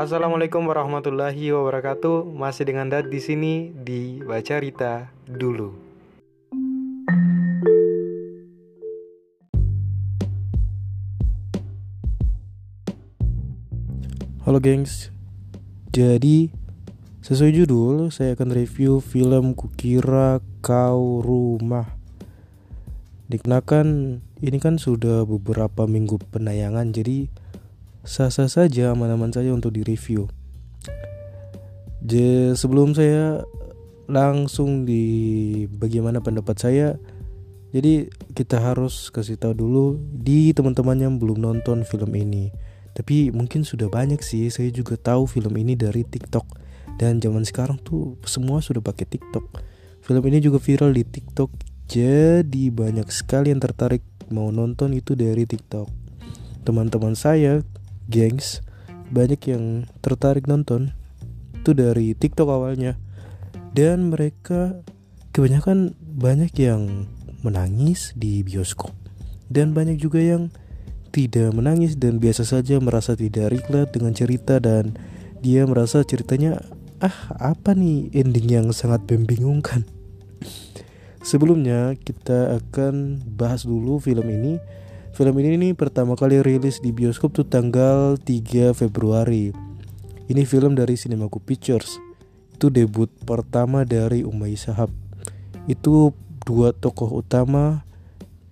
Assalamualaikum warahmatullahi wabarakatuh. Masih dengan Dad di sini di Baca Rita dulu. Halo gengs, jadi sesuai judul saya akan review film Kukira Kau Rumah Dikenakan ini kan sudah beberapa minggu penayangan jadi sah-sah saja aman-aman saja untuk direview. Jadi sebelum saya langsung di bagaimana pendapat saya jadi kita harus kasih tahu dulu di teman-teman yang belum nonton film ini. Tapi mungkin sudah banyak sih saya juga tahu film ini dari TikTok. Dan zaman sekarang tuh semua sudah pakai TikTok. Film ini juga viral di TikTok jadi banyak sekali yang tertarik mau nonton itu dari TikTok. Teman-teman saya gengs banyak yang tertarik nonton itu dari TikTok awalnya dan mereka kebanyakan banyak yang menangis di bioskop dan banyak juga yang tidak menangis dan biasa saja merasa tidak relate dengan cerita dan dia merasa ceritanya ah apa nih ending yang sangat membingungkan. Sebelumnya kita akan bahas dulu film ini. Film ini nih pertama kali rilis di bioskop tuh tanggal 3 Februari. Ini film dari Cinemaku Pictures. Itu debut pertama dari Umay Sahab. Itu dua tokoh utama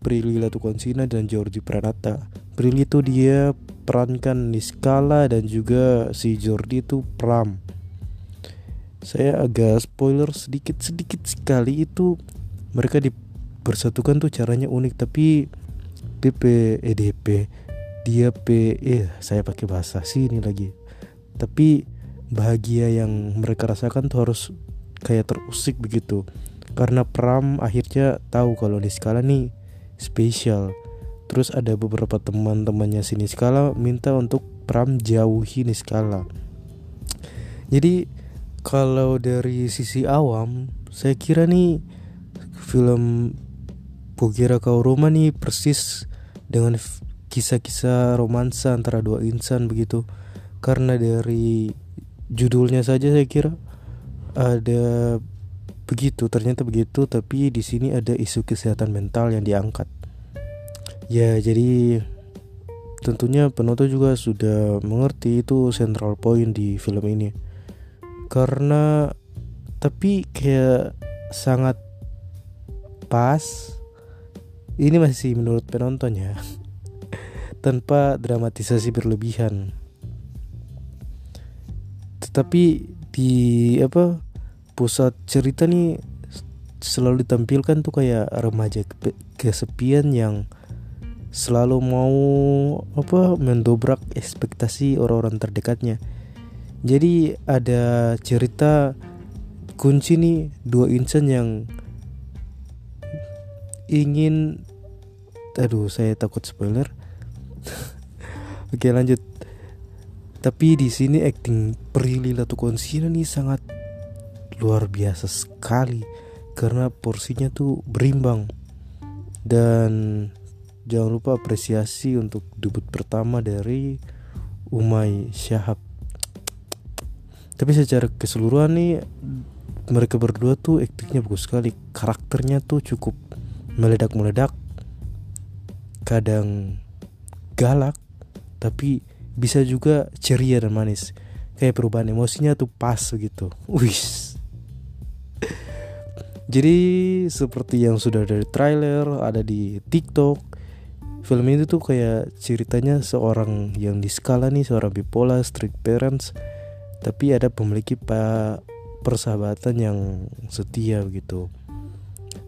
Prilly Latukonsina dan Georgie Pranata Prilly itu dia perankan Niskala dan juga si Jordi itu Pram. Saya agak spoiler sedikit sedikit sekali itu mereka dipersatukan tuh caranya unik tapi PP EDP dia P eh saya pakai bahasa sini lagi. Tapi bahagia yang mereka rasakan tuh harus kayak terusik begitu. Karena Pram akhirnya tahu kalau Niskala nih spesial. Terus ada beberapa teman-temannya si Niskala minta untuk Pram jauhi Niskala. Jadi kalau dari sisi awam, saya kira nih film Kukira Kau Roma nih persis dengan kisah-kisah romansa antara dua insan begitu. Karena dari judulnya saja saya kira ada begitu, ternyata begitu, tapi di sini ada isu kesehatan mental yang diangkat Ya jadi tentunya penonton juga sudah mengerti itu central point di film ini Karena tapi kayak sangat pas Ini masih menurut penonton ya Tanpa dramatisasi berlebihan Tetapi di apa pusat cerita nih selalu ditampilkan tuh kayak remaja kesepian yang selalu mau apa mendobrak ekspektasi orang-orang terdekatnya. Jadi ada cerita kunci nih dua insan yang ingin aduh saya takut spoiler. Oke lanjut. Tapi di sini acting Prilly Latukonsina nih sangat luar biasa sekali karena porsinya tuh berimbang dan Jangan lupa apresiasi untuk debut pertama dari Umay Syahab. Tapi secara keseluruhan nih mereka berdua tuh aktingnya bagus sekali. Karakternya tuh cukup meledak-meledak. Kadang galak tapi bisa juga ceria dan manis. Kayak perubahan emosinya tuh pas gitu. Wih. Jadi seperti yang sudah dari trailer ada di TikTok film ini tuh kayak ceritanya seorang yang di skala nih seorang bipolar strict parents tapi ada memiliki pak persahabatan yang setia gitu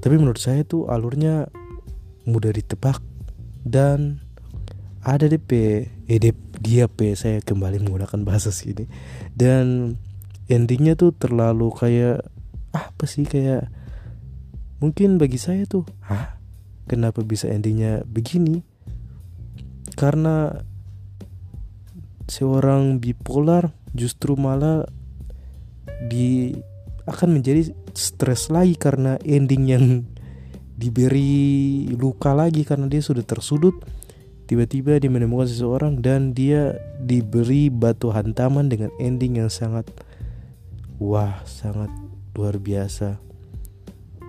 tapi menurut saya tuh alurnya mudah ditebak dan ada DP EDP dia P saya kembali menggunakan bahasa sini. Dan endingnya tuh terlalu kayak apa sih kayak mungkin bagi saya tuh ah kenapa bisa endingnya begini? Karena seorang bipolar justru malah di akan menjadi stres lagi karena ending yang diberi luka lagi karena dia sudah tersudut. Tiba-tiba dia menemukan seseorang dan dia diberi batu hantaman dengan ending yang sangat wah sangat luar biasa.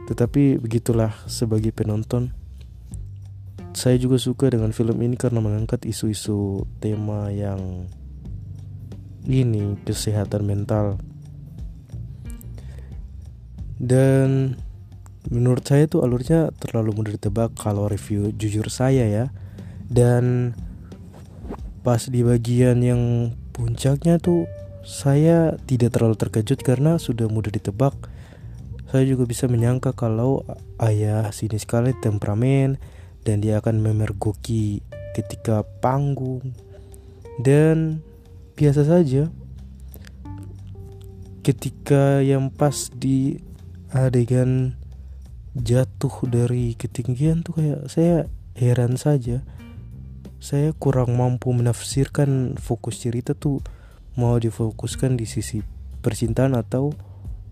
Tetapi begitulah sebagai penonton. Saya juga suka dengan film ini karena mengangkat isu-isu tema yang ini kesehatan mental dan menurut saya tuh alurnya terlalu mudah ditebak kalau review jujur saya ya. Dan pas di bagian yang puncaknya tuh saya tidak terlalu terkejut karena sudah mudah ditebak. Saya juga bisa menyangka kalau ayah sini sekali temperamen dan dia akan memergoki ketika panggung. Dan biasa saja ketika yang pas di adegan jatuh dari ketinggian tuh kayak saya heran saja. Saya kurang mampu menafsirkan fokus cerita tuh mau difokuskan di sisi percintaan atau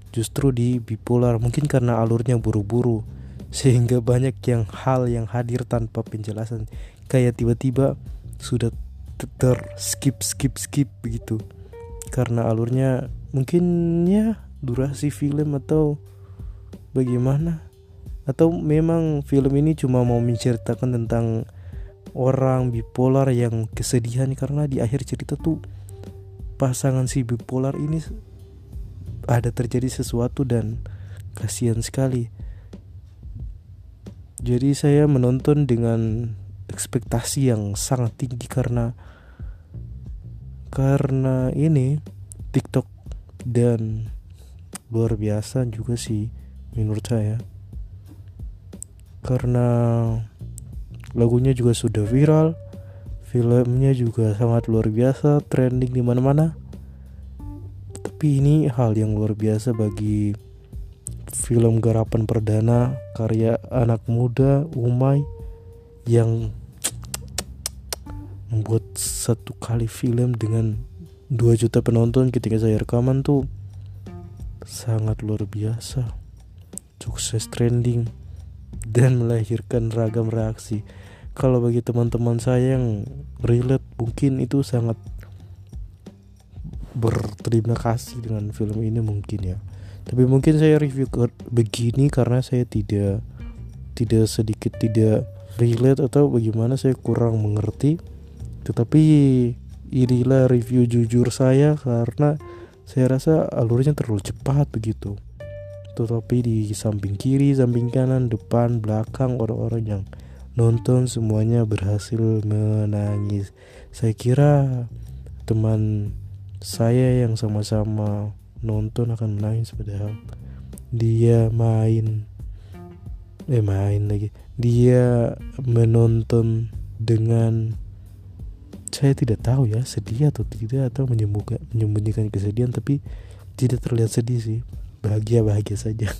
justru di bipolar. Mungkin karena alurnya buru-buru sehingga banyak yang hal yang hadir tanpa penjelasan. Kayak tiba-tiba sudah ter skip skip skip begitu. Karena alurnya mungkin ya durasi film atau bagaimana atau memang film ini cuma mau menceritakan tentang orang bipolar yang kesedihan karena di akhir cerita tuh pasangan si bipolar ini ada terjadi sesuatu dan kasihan sekali. Jadi saya menonton dengan ekspektasi yang sangat tinggi karena karena ini TikTok dan luar biasa juga sih menurut saya. Karena lagunya juga sudah viral filmnya juga sangat luar biasa trending di mana-mana tapi ini hal yang luar biasa bagi film garapan perdana karya anak muda Umay yang membuat satu kali film dengan 2 juta penonton ketika saya rekaman tuh sangat luar biasa sukses trending dan melahirkan ragam reaksi. Kalau bagi teman-teman saya yang relate mungkin itu sangat berterima kasih dengan film ini mungkin ya. Tapi mungkin saya review ke begini karena saya tidak tidak sedikit tidak relate atau bagaimana saya kurang mengerti. Tetapi inilah review jujur saya karena saya rasa alurnya terlalu cepat begitu tetapi di samping kiri, samping kanan, depan, belakang orang-orang yang nonton semuanya berhasil menangis. Saya kira teman saya yang sama-sama nonton akan menangis padahal dia main eh main lagi. Dia menonton dengan saya tidak tahu ya sedih atau tidak atau menyembunyikan, menyembunyikan kesedihan tapi tidak terlihat sedih sih bahagia bahagia saja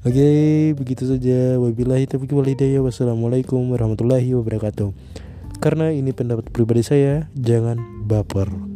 Oke, okay, begitu saja. Wabillahi taufiq wal hidayah. Wassalamualaikum warahmatullahi wabarakatuh. Karena ini pendapat pribadi saya, jangan baper.